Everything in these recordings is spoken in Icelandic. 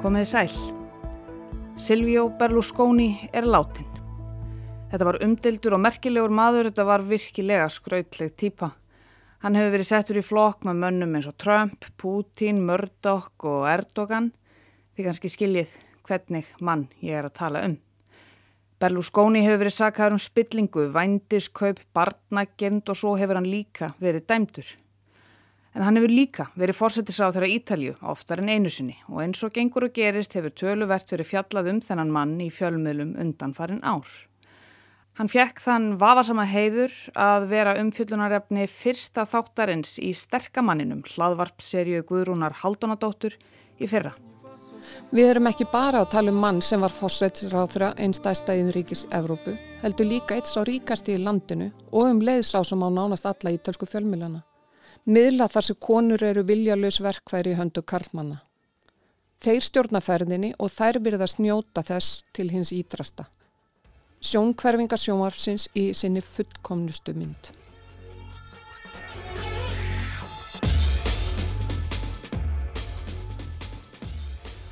Komiði sæl. Silvio Berlusconi er látin. Þetta var umdildur og merkilegur maður, þetta var virkilega skrautleg típa. Hann hefur verið settur í flokk með mönnum eins og Trump, Putin, Murdoch og Erdogan. Því kannski skiljið hvernig mann ég er að tala um. Berlusconi hefur verið sakað um spillingu, vændiskaup, barnagend og svo hefur hann líka verið dæmdur. En hann hefur líka verið fórsetisráð þeirra Ítalju oftar en einu sinni og eins og gengur og gerist hefur töluvert verið fjallað um þennan mann í fjölmiðlum undan farin ár. Hann fjekk þann vafasama heiður að vera umfjöllunarefni fyrsta þáttarins í sterkamanninum hlaðvarpserju Guðrúnar Haldunadóttur í fyrra. Við erum ekki bara að tala um mann sem var þeirra einstæðsta í ríkis Evrópu, heldur líka eitt sá ríkast í landinu og um leiðsá sem á nánast alla ítölsku fjölmiðlana miðla þar sem konur eru viljalös verkværi í höndu karlmanna. Þeir stjórnaferðinni og þær byrða snjóta þess til hins ídrasta. Sjónkverfingar sjónvarpsins í sinni fullkomnustu mynd.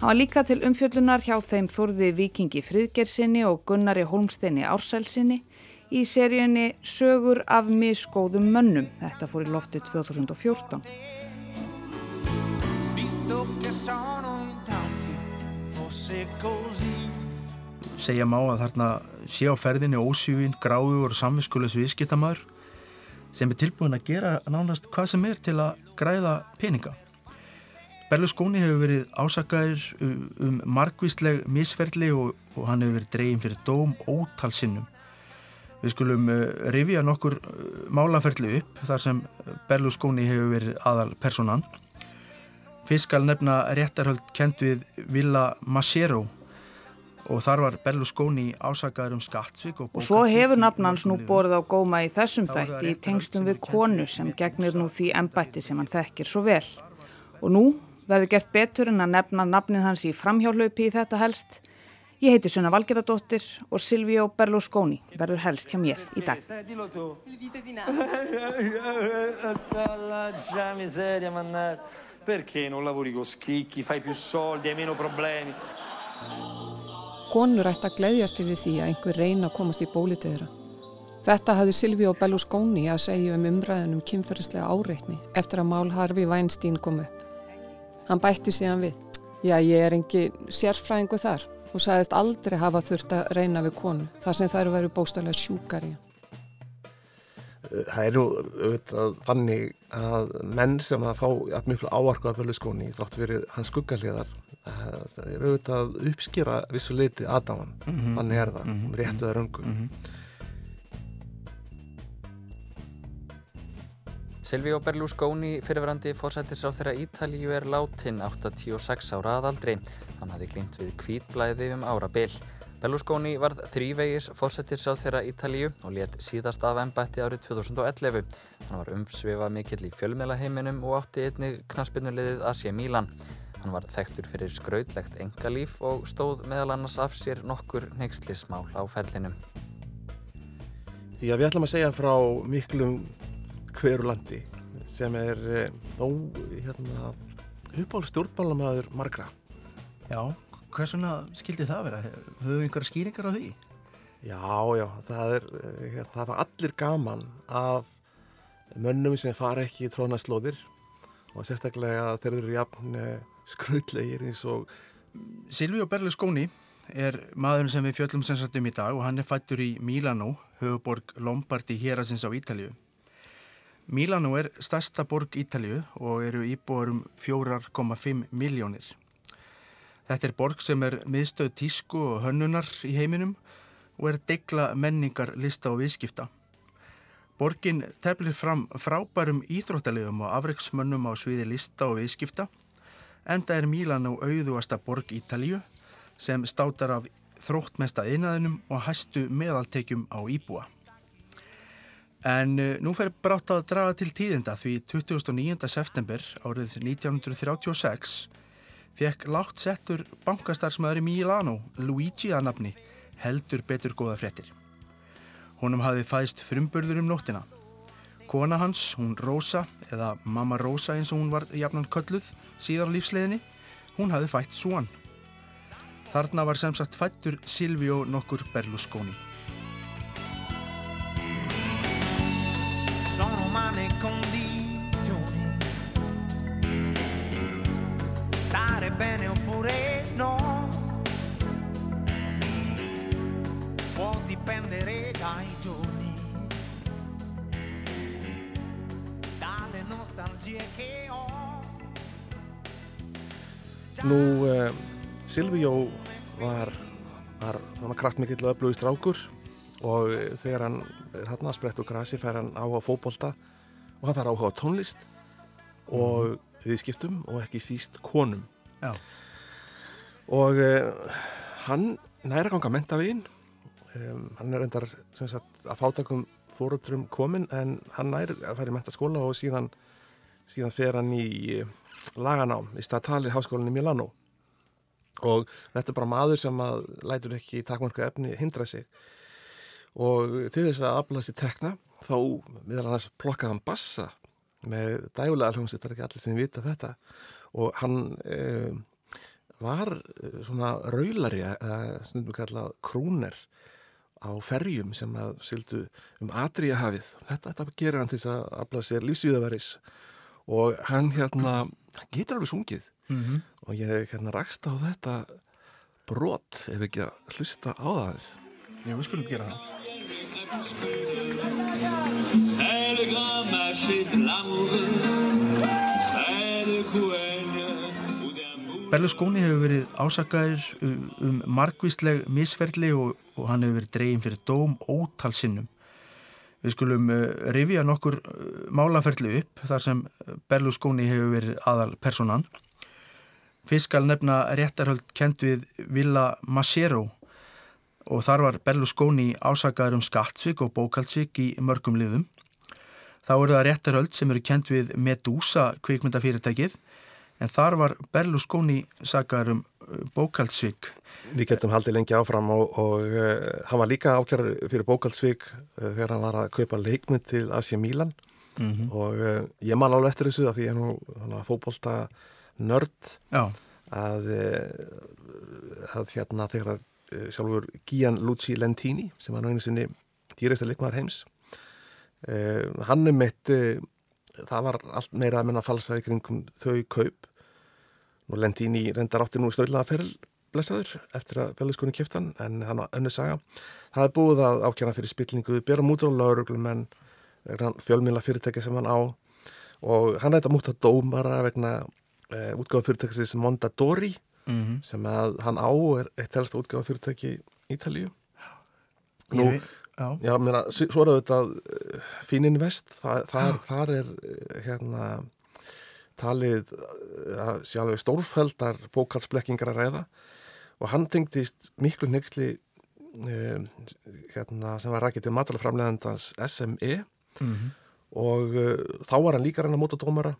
Það var líka til umfjöllunar hjá þeim Þorði Vikingi Fríðgersinni og Gunnari Holmsteini Ársælsinni í seríunni Sögur af miskóðum mönnum. Þetta fór í lofti 2014. Segja má að þarna sé á ferðinni ósýfin, gráður og samvinskulegs viðskiptamæður sem er tilbúin að gera nánast hvað sem er til að græða peninga. Berlusconi hefur verið ásakaðir um margvísleg misferðli og, og hann hefur verið dreygin fyrir dóm ótalsinnum Við skulum uh, rifja nokkur uh, málaferðli upp þar sem Berlusconi hefur verið aðal personan. Fyrst skal nefna réttarhöld kent við Villa Macero og þar var Berlusconi ásakaður um skattsvík. Og, og svo hefur nafnans nú borðið á góma í þessum þætti í tengstum við konu sem gegnir nú því embætti sem hann þekkir svo vel. Og nú verður gert betur en að nefna nafnið hans í framhjálaupi í þetta helst Ég heiti Sunna Valgeradóttir og Silvio Berlusconi verður helst hjá mér í dag. Konur ætti að gleyðjast yfir því að einhver reyna að komast í bólitið þeirra. Þetta hafði Silvio Berlusconi að segja um umræðunum kynferðislega áreitni eftir að mál Harfi Weinstein kom upp. Hann bætti síðan við. Já, ég er engi sérfræðingu þar og sagðist aldrei hafa þurft að reyna við konu þar sem þær eru verið bóstalega sjúkari Það er nú auðvitað fannig að menn sem að fá mjög áarku af Berlusconi þrátt fyrir hans skuggalíðar það er auðvitað uppskýra vissu leiti aðdáman, mm -hmm. þannig er það mm -hmm. réttuða röngu mm -hmm. Silvíó Berlusconi, fyrirverandi fórsættisráð þeirra Ítalíu er látin 86 ára aðaldri. Hann hafði glýmt við kvítblæði um ára byll. Berlusconi varð þrývegis fórsættisráð þeirra Ítalíu og let síðast af ennbætti árið 2011. Hann var umsvifað mikill í fjölmjölaheiminum og átti einni knaspinnulegðið Asia Milan. Hann var þekktur fyrir skrautlegt engalíf og stóð meðal annars af sér nokkur neykslismál á ferlinum. Því að við ætlum að segja frá miklum hverju landi sem er eh, þó hérna, uppáhald stjórnbálamæður margra. Já, hversuna skildi það vera? Höfum við einhverja skýringar á því? Já, já, það er eh, það var allir gaman af mönnum sem fara ekki í tróðnarslóðir og sérstaklega þeir eru jafn eh, skröldlegir eins og Silvíu Berlusconi er maðurinn sem við fjöllum sem sattum í dag og hann er fættur í Milano, höfuborg Lombardi hér að sinns á Ítalju. Mílanó er stærsta borg Ítalju og eru íbúar um 4,5 miljónir. Þetta er borg sem er miðstöð tísku og hönnunar í heiminum og er degla menningar lista og viðskipta. Borgin teflir fram frábærum íþróttaliðum og afreiksmönnum á sviði lista og viðskipta. Enda er Mílanó auðuasta borg Ítalju sem státar af þróttmesta einaðinum og hæstu meðaltekjum á Íbúa. En uh, nú fer brátt að draga til tíðinda því 29. september árið 1936 fekk látt settur bankastarfsmaður í Milano, Luigi að nafni, heldur betur góða frettir. Honum hafi fæst frumburður um nóttina. Kona hans, hún Rosa, eða Mamma Rosa eins og hún var jafnan kölluð síðar á lífsleginni, hún hafi fætt svoan, Þarna var sem sagt fættur Silvio nokkur Berlusconi. Sono umane condizioni Nú, eh, Silvíó var, var kraftmikill og öflugist rákur og eh, þegar hann er hann að spretta úr grasi fær hann áhuga fókbólta og hann fær áhuga tónlist og mm. viðskiptum og ekki síst konum Já. og uh, hann næra ganga mentavegin um, hann er endar sagt, að fátakum fóröldrum komin en hann næri að fara í mentaskóla og síðan síðan fer hann í laganám í statali háskólinni Milano. Og þetta er bara maður sem að lætur ekki takmarka efni hindra sig. Og til þess að afla sér tekna þá viðal hann að plokka hann bassa með dægulega hljómsið, þetta er ekki allir sem vita þetta. Og hann eh, var svona raulari eða snundum kallað krúner á ferjum sem að sildu um Adriahafið þetta, þetta gerir hann til þess að afla sér lífsvíðavaris og hann hérna getur alveg sungið. Mm -hmm. og ég hérna rakst á þetta brot ef ekki að hlusta á það Já, við skulum gera það. C'est le grand marché de l'amoureux C'est le couenne Berlusconi hefur verið ásakaður um, um margvísleg misferðli og, og hann hefur verið dreyin fyrir dóm ótalsinnum Við skulum uh, rifja nokkur uh, málaferðli upp þar sem Berlusconi hefur verið aðal personan. Fyrst skal nefna réttarhöld kent við Villa Macero og þar var Berlusconi ásakaður um skattsvík og bókaldsvík í mörgum liðum. Þá eru það réttarhöld sem eru kent við Medusa kvikmyndafyrirtækið en þar var Berlusconi sakaður um bókaldsvík. Við getum haldið lengi áfram og, og uh, hann var líka ákjör fyrir bókaldsvík uh, þegar hann var að kaupa leikmynd til Asia Milan mm -hmm. og uh, ég man alveg eftir þessu að því ég er nú fókbólta nörd að, að hérna þegar sjálfur Gian Luci Lentini sem var náinu sinni dýrista leikmar heims hann er mitt það var allt meira að minna falsaði kringum þau kaup Nú Lendini reyndar átti nú stöðlaða feril blessaður eftir að Belluskunni kipta hann en hann var önnu saga. Það er búið að ákjana fyrir spillingu, bera mútur á lauruglum en fjölmjöla fyrirtæki sem hann á og hann mútt að dómara vegna e, útgáða fyrirtæki sem Mondadori mm -hmm. sem að hann á er eitt helst útgáða fyrirtæki í Ítalíu. Nú, já, já mér að svo er þetta eh, Fínin Vest, það, það er, þar er eh, hérna talið að eh, sjálf stórfældar bókalsblekkingar að ræða. Og hann tengdist miklu nexli eh, hérna, sem var rækið til matalaframleðandans SME mm -hmm. og eh, þá var hann líka reyna múta dómara.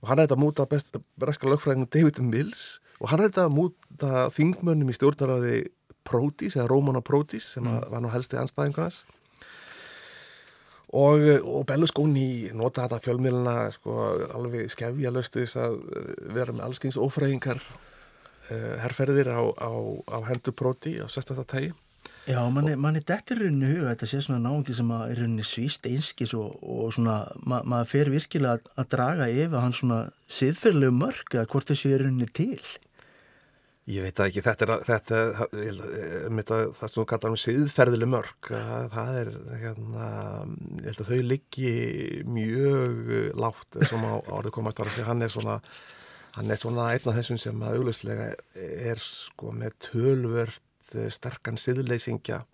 Og hann er þetta múta breska lögfræðingum David Mills. Og hann er þetta múta þingmönnum í stjórnaraði Prótis eða Rómana Prótis sem mm. var nú helsti anstæðingunars og, og Berlusconi nota þetta fjölmiðluna sko, alveg skefja löstu þess að eh, vera með allskyns ofræðingar uh, herrferðir á, á, á hendur próti sesta þetta tægi Já, manni man dettir rauninu huga þetta sé svona náðungi sem er rauninu svíst einskis og, og svona ma maður fer virkilega að, að draga yfir hann svona siðferðilegu mörg að hvort þessu er rauninu til Ég veit ekki, þetta er, þetta, þetta, það sem þú kallar um siðferðileg mörg, það er, hérna, ég held að þau liggi mjög látt sem á orðu komast. Að segja, hann er svona, hann er svona einn af þessum sem að auglustlega er sko með tölvört sterkan siðleysingja,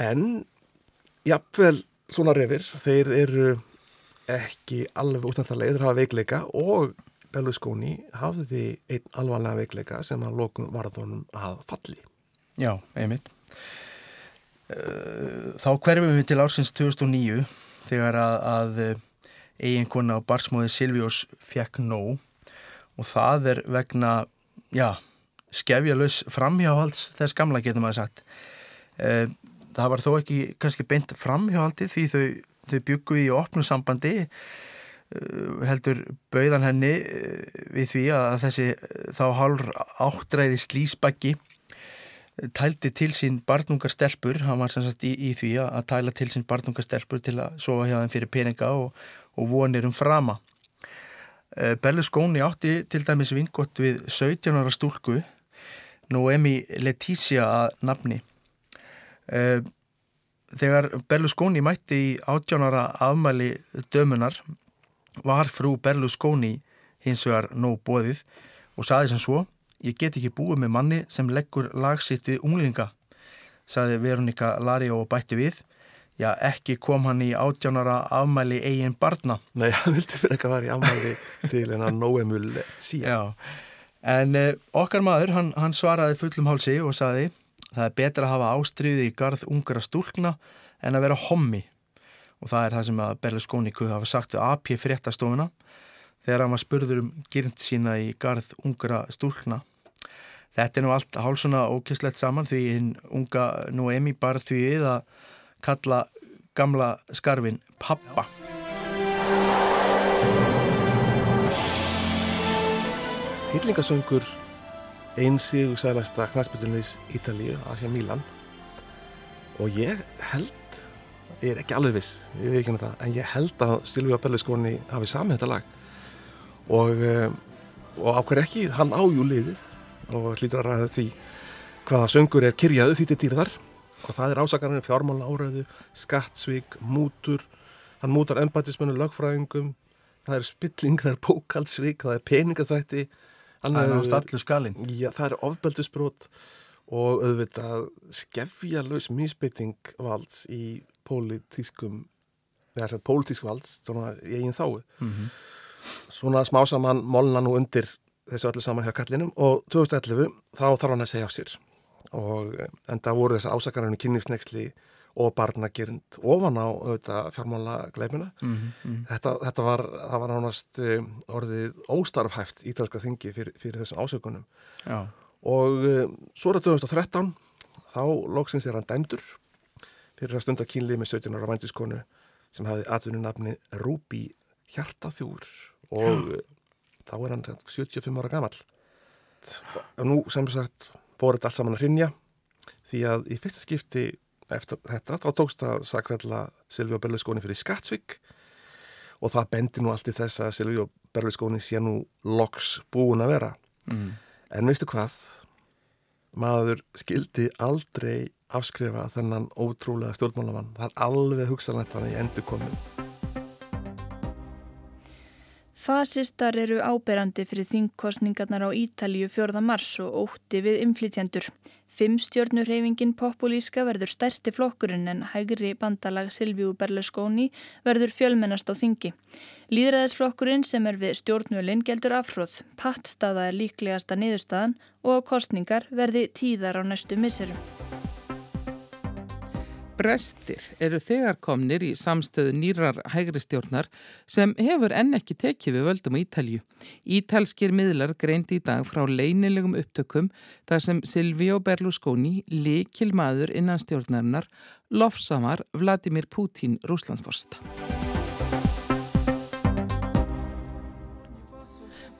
en jafnvel svona reyfir, þeir eru ekki alveg útnættarlega, þeir hafa veikleika og Berlusconi hafði einn alvarlega veikleika sem að lókun varðunum að falli. Já, einmitt. Eh, þá hverfum við til ársins 2009 þegar að, að eh, eiginkona á barsmóði Silvíós fekk nóg og það er vegna, já, skefjalus framhjáhalds þess gamla getur maður sagt. Eh, það var þó ekki kannski beint framhjáhaldi því þau, þau byggu í opnum sambandi uh, heldur bauðan henni uh, við því að þessi þá hálf áttræði slísbakki tældi til sín barnungarstelpur, hann var sannsagt í, í því að tæla til sín barnungarstelpur til að sofa hjá þeim fyrir peninga og, og vonir um frama. Berlusconi átti til dæmis vingott við 17 ára stúlku Noemi Letizia að nafni. Þegar Berlusconi mætti í 18 ára afmæli dömunar var frú Berlusconi hins vegar nóg bóðið og saði sem svo Ég get ekki búið með manni sem leggur lagsitt við unglinga, saði Veronika Lari og bætti við. Já, ekki kom hann í átjánara afmæli eigin barna. Nei, hann vildi fyrir ekki að vera í afmæli til en að nóemul síðan. Já, en eh, okkar maður, hann, hann svaraði fullum hálsi og saði það er betra að hafa ástriði í garð ungara stúlkna en að vera hommi og það er það sem að Berlusconi kuði hafa sagt við AP fréttastofuna þegar hann var spurður um gyrnd sína í garð ungara stúlkna Þetta er nú allt hálsuna ókislegt saman því hinn unga Noemi bara því við að kalla gamla skarfin pappa. Hillingasöngur einsíðu sælæsta knæspilunniðs Ítalíu, Asia Milan og ég held, ég er ekki alveg viss, ég veit ekki um það, en ég held að Silvíu Berlusconi hafi samið þetta lag. Og, eh, og ákveð ekki, hann ájú liðið og hlýtur að ræða því hvaða söngur er kyrjaðu því til dýrðar. Og það er ásakarinn fjármálna áræðu, skattsvík, mútur, hann mútar ennbætismennu lagfræðingum, það er spilling, það er pókaldsvík, það er peningaþvætti. Það er er ofbeldusbrót og auðvitað skefja laus mísbytting valds í pólitískum, þess að pólitísk valds, svona eigin þáu. Mm -hmm. Svona smásamann molna nú undir þessu öllu saman hjá kallinum og 2011 þá þarf hann að segja á sér og eh, enda voru þess ásakarinu kynningsneiksli og barnagerind ofan á auðvitað fjármála gleipina mm -hmm. þetta, þetta var, það var nánast eh, orðið óstarfhæft ítalska þingi fyrir, fyrir þessum ásökunum Já. og uh, svo er það 2013 þá lóksins er hann dæmdur fyrir að stunda kynlið með 17 ára vændiskonu sem hafði atvinnu nafni Rúbi Hjartaþjúr og Já. þá er hann 75 ára gammal og nú sem sagt fór þetta allt saman að hrinja því að í fyrsta skipti eftir þetta þá tókst að sakveðla Silvíu Berlusconi fyrir skattsvík og það bendi nú allt í þess að Silvíu Berlusconi sé nú loks búin að vera. Mm. en veistu hvað? Maður skildi aldrei afskrifa þennan ótrúlega stjórnmálamann það er alveg hugsanlegt hann í endur komin Fasistar eru áberandi fyrir þingkostningarnar á Ítalíu 4. mars og ótti við inflytjendur. Fimm stjórnurheyfingin populíska verður stærsti flokkurinn en hægri bandalag Silvíu Berlusconi verður fjölmennast á þingi. Líðræðisflokkurinn sem er við stjórnvölinn geldur afhróð. Pattstaða er líklegasta niðurstaðan og kostningar verði tíðar á næstu misserum. Brestir eru þegar komnir í samstöðu nýrar hægri stjórnar sem hefur enn ekki tekið við völdum á Ítalju. Ítalskir miðlar greindi í dag frá leinilegum upptökum þar sem Silvíu Berlusconi, likil maður innan stjórnarinnar, lofsamar Vladimir Putin rúslandsforsta.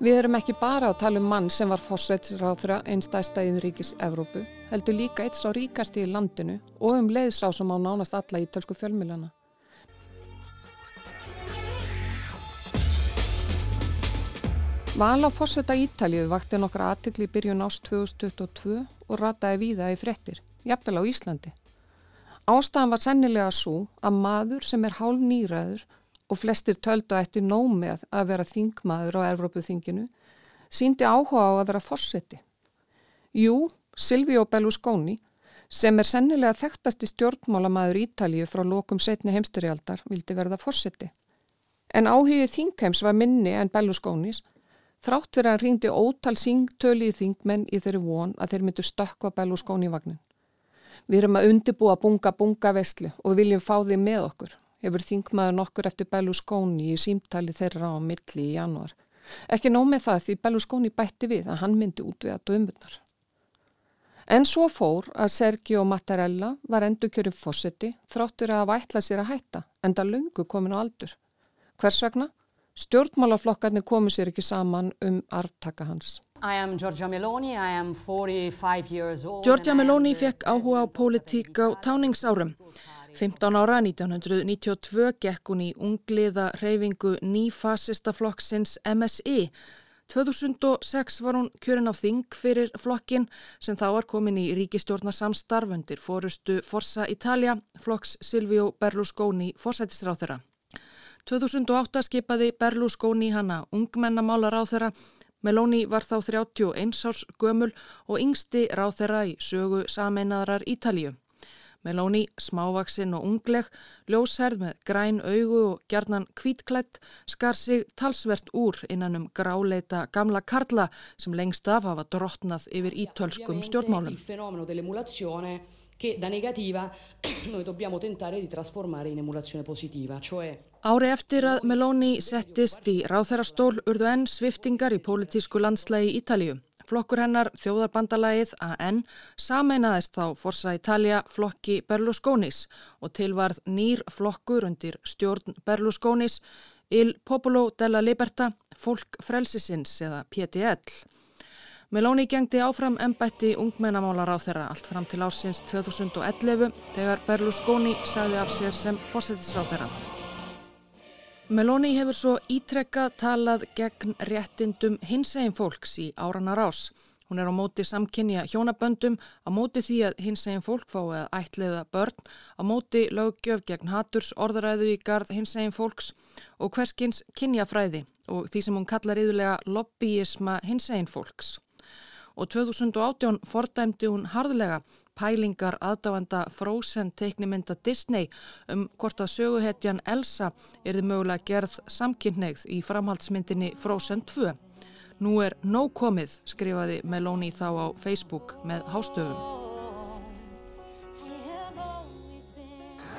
Við erum ekki bara að tala um mann sem var fósveitsráðra einstæðsta í ríkis Evrópu, heldur líka eitt sá ríkasti í landinu og um leiðsá sem á nánast alla í tölsku fjölmilana. Val á fósveita Ítalju vakti nokkra aðtikli í byrjun ást 2022 og rataði víða í frettir, jafnvel á Íslandi. Ástæðan var sennilega svo að maður sem er hálf nýraður og flestir töldu eftir nómið að vera þingmaður á Evrópuþinginu, síndi áhuga á að vera fórseti. Jú, Silvíu Berlusconi, sem er sennilega þekktasti stjórnmálamaður Ítalíu frá lokum setni heimsterialdar, vildi verða fórseti. En áhugið þingheims var minni en Berlusconis, þrátt verið að hann ringdi ótal síngtöli í þingmenn í þeirri von að þeir myndu stökka Berlusconi vagnin. Við erum að undibúa bunga bunga vestlu og viljum fá því með okkur hefur þingmaður nokkur eftir Berlusconi í símtali þeirra á milli í januar. Ekki nómið það því Berlusconi bætti við að hann myndi út við að dömurnar. En svo fór að Sergio Mattarella var endur kjörum fósetti þráttur að vætla sér að hætta enda lungu komin á aldur. Hvers vegna? Stjórnmálaflokkarnir komu sér ekki saman um arftaka hans. Giorgia Meloni, Giorgia Meloni fekk áhuga á pólitík á táningsárum. 15 ára 1992 gekk hún í ungliða reyfingu nýfasista flokksins MSI. 2006 var hún kjörin á þing fyrir flokkin sem þá var komin í ríkistjórnarsamstarf undir fórustu Forza Italia, flokks Silvio Berlusconi fórsættisráþera. 2008 skipaði Berlusconi hana ungmennamálar á þeirra Meloni var þá 31 árs gömul og yngsti ráð þeirra í sögu sameinaðrar Ítalíu. Meloni, smávaksinn og ungleg, ljósherð með græn augu og gjarnan kvítklætt, skar sig talsvert úr innan um gráleita gamla Karla sem lengst af hafa drottnað yfir ítölskum stjórnmálum che da negativa noi dobbiamo tentare di trasformare in emulazione positiva, cioè Ári eftir að Meloni settist í ráþærastól urðu enn sviftingar í pólitísku landslægi Ítalíu. Flokkur hennar, þjóðarbandalagið AN, sameinaðist þá Forza Italia flokki Berlusconis og tilvarð nýr flokkur undir stjórn Berlusconis Il Popolo della Liberta, Fólk Frelsisins eða PTL. Meloni gengdi áfram ennbætti ungmennamálar á þeirra allt fram til ársins 2011 þegar Berlusconi sagði af sér sem fósettisráð þeirra. Meloni hefur svo ítrekka talað gegn réttindum hins eginn fólks í áranar ás. Hún er á móti samkynja hjónaböndum, á móti því að hins eginn fólk fái að ætliða börn, á móti löggjöf gegn haturs orðuræðu í gard hins eginn fólks og hverskins kynjafræði og því sem hún kallar yðurlega lobbyisma hins eginn fólks og 2018 fordæmdi hún harðlega pælingar aðdáanda Frozen teiknimynda Disney um hvort að söguhetjan Elsa erði mögulega gerð samkynneigð í framhaldsmyndinni Frozen 2. Nú er nóg komið, skrifaði Meloni þá á Facebook með hástöfum.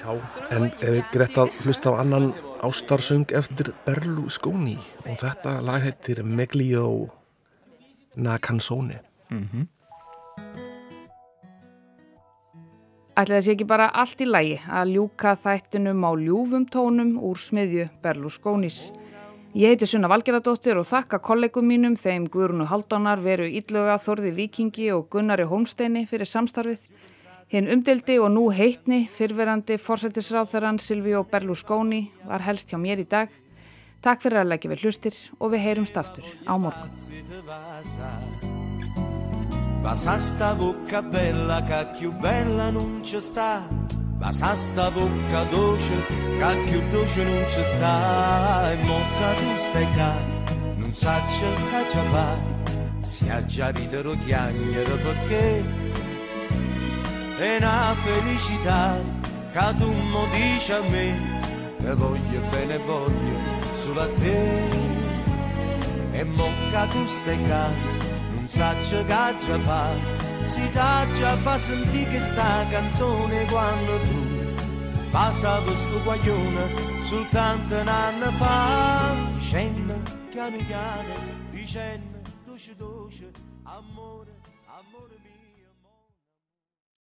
Já, en eða greitt að hlusta á annan ástarsöng eftir Berlusconi og þetta lag heitir Meglio na canzone mm -hmm. Ætli það sé ekki bara allt í lægi að ljúka þættinum á ljúfum tónum úr smiðju Berlusconis. Ég heiti Sunna Valgeradóttir og þakka kollegum mínum þeim Guðrunu Haldonar veru ídluga Þorði Vikingi og Gunnari Holmsteini fyrir samstarfið. Hinn umdeldi og nú heitni fyrverandi fórsættisráþarann Silvíó Berlusconi var helst hjá mér í dag. Takk fyrir að leggja við hlustir og við heyrumst aftur á morgun. Vasa sta bocca bella che più bella non ci sta. Vasa sta bocca dolce che più dolce non ci sta. E mocca tu stai qua non sa che ci fa Si ha già ridere chiagnere perché È una felicità che tu mi dici a me. Te voglio bene voglio solo a te. E mocca tu stai qua non sa che già fa si dà già fa sentire sta canzone quando tu passato sto guaglione soltanto un anno fa. Dicendo piano dicendo dolce dolce amore